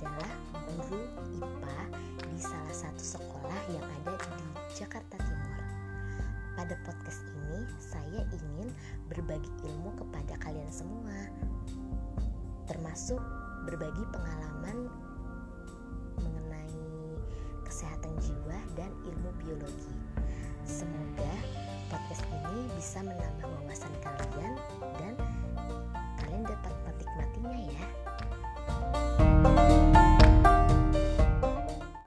adalah guru IPA di salah satu sekolah yang ada di Jakarta Timur. Pada podcast ini, saya ingin berbagi ilmu kepada kalian semua, termasuk berbagi pengalaman mengenai kesehatan jiwa dan ilmu biologi. Semoga podcast ini bisa menambah wawasan kalian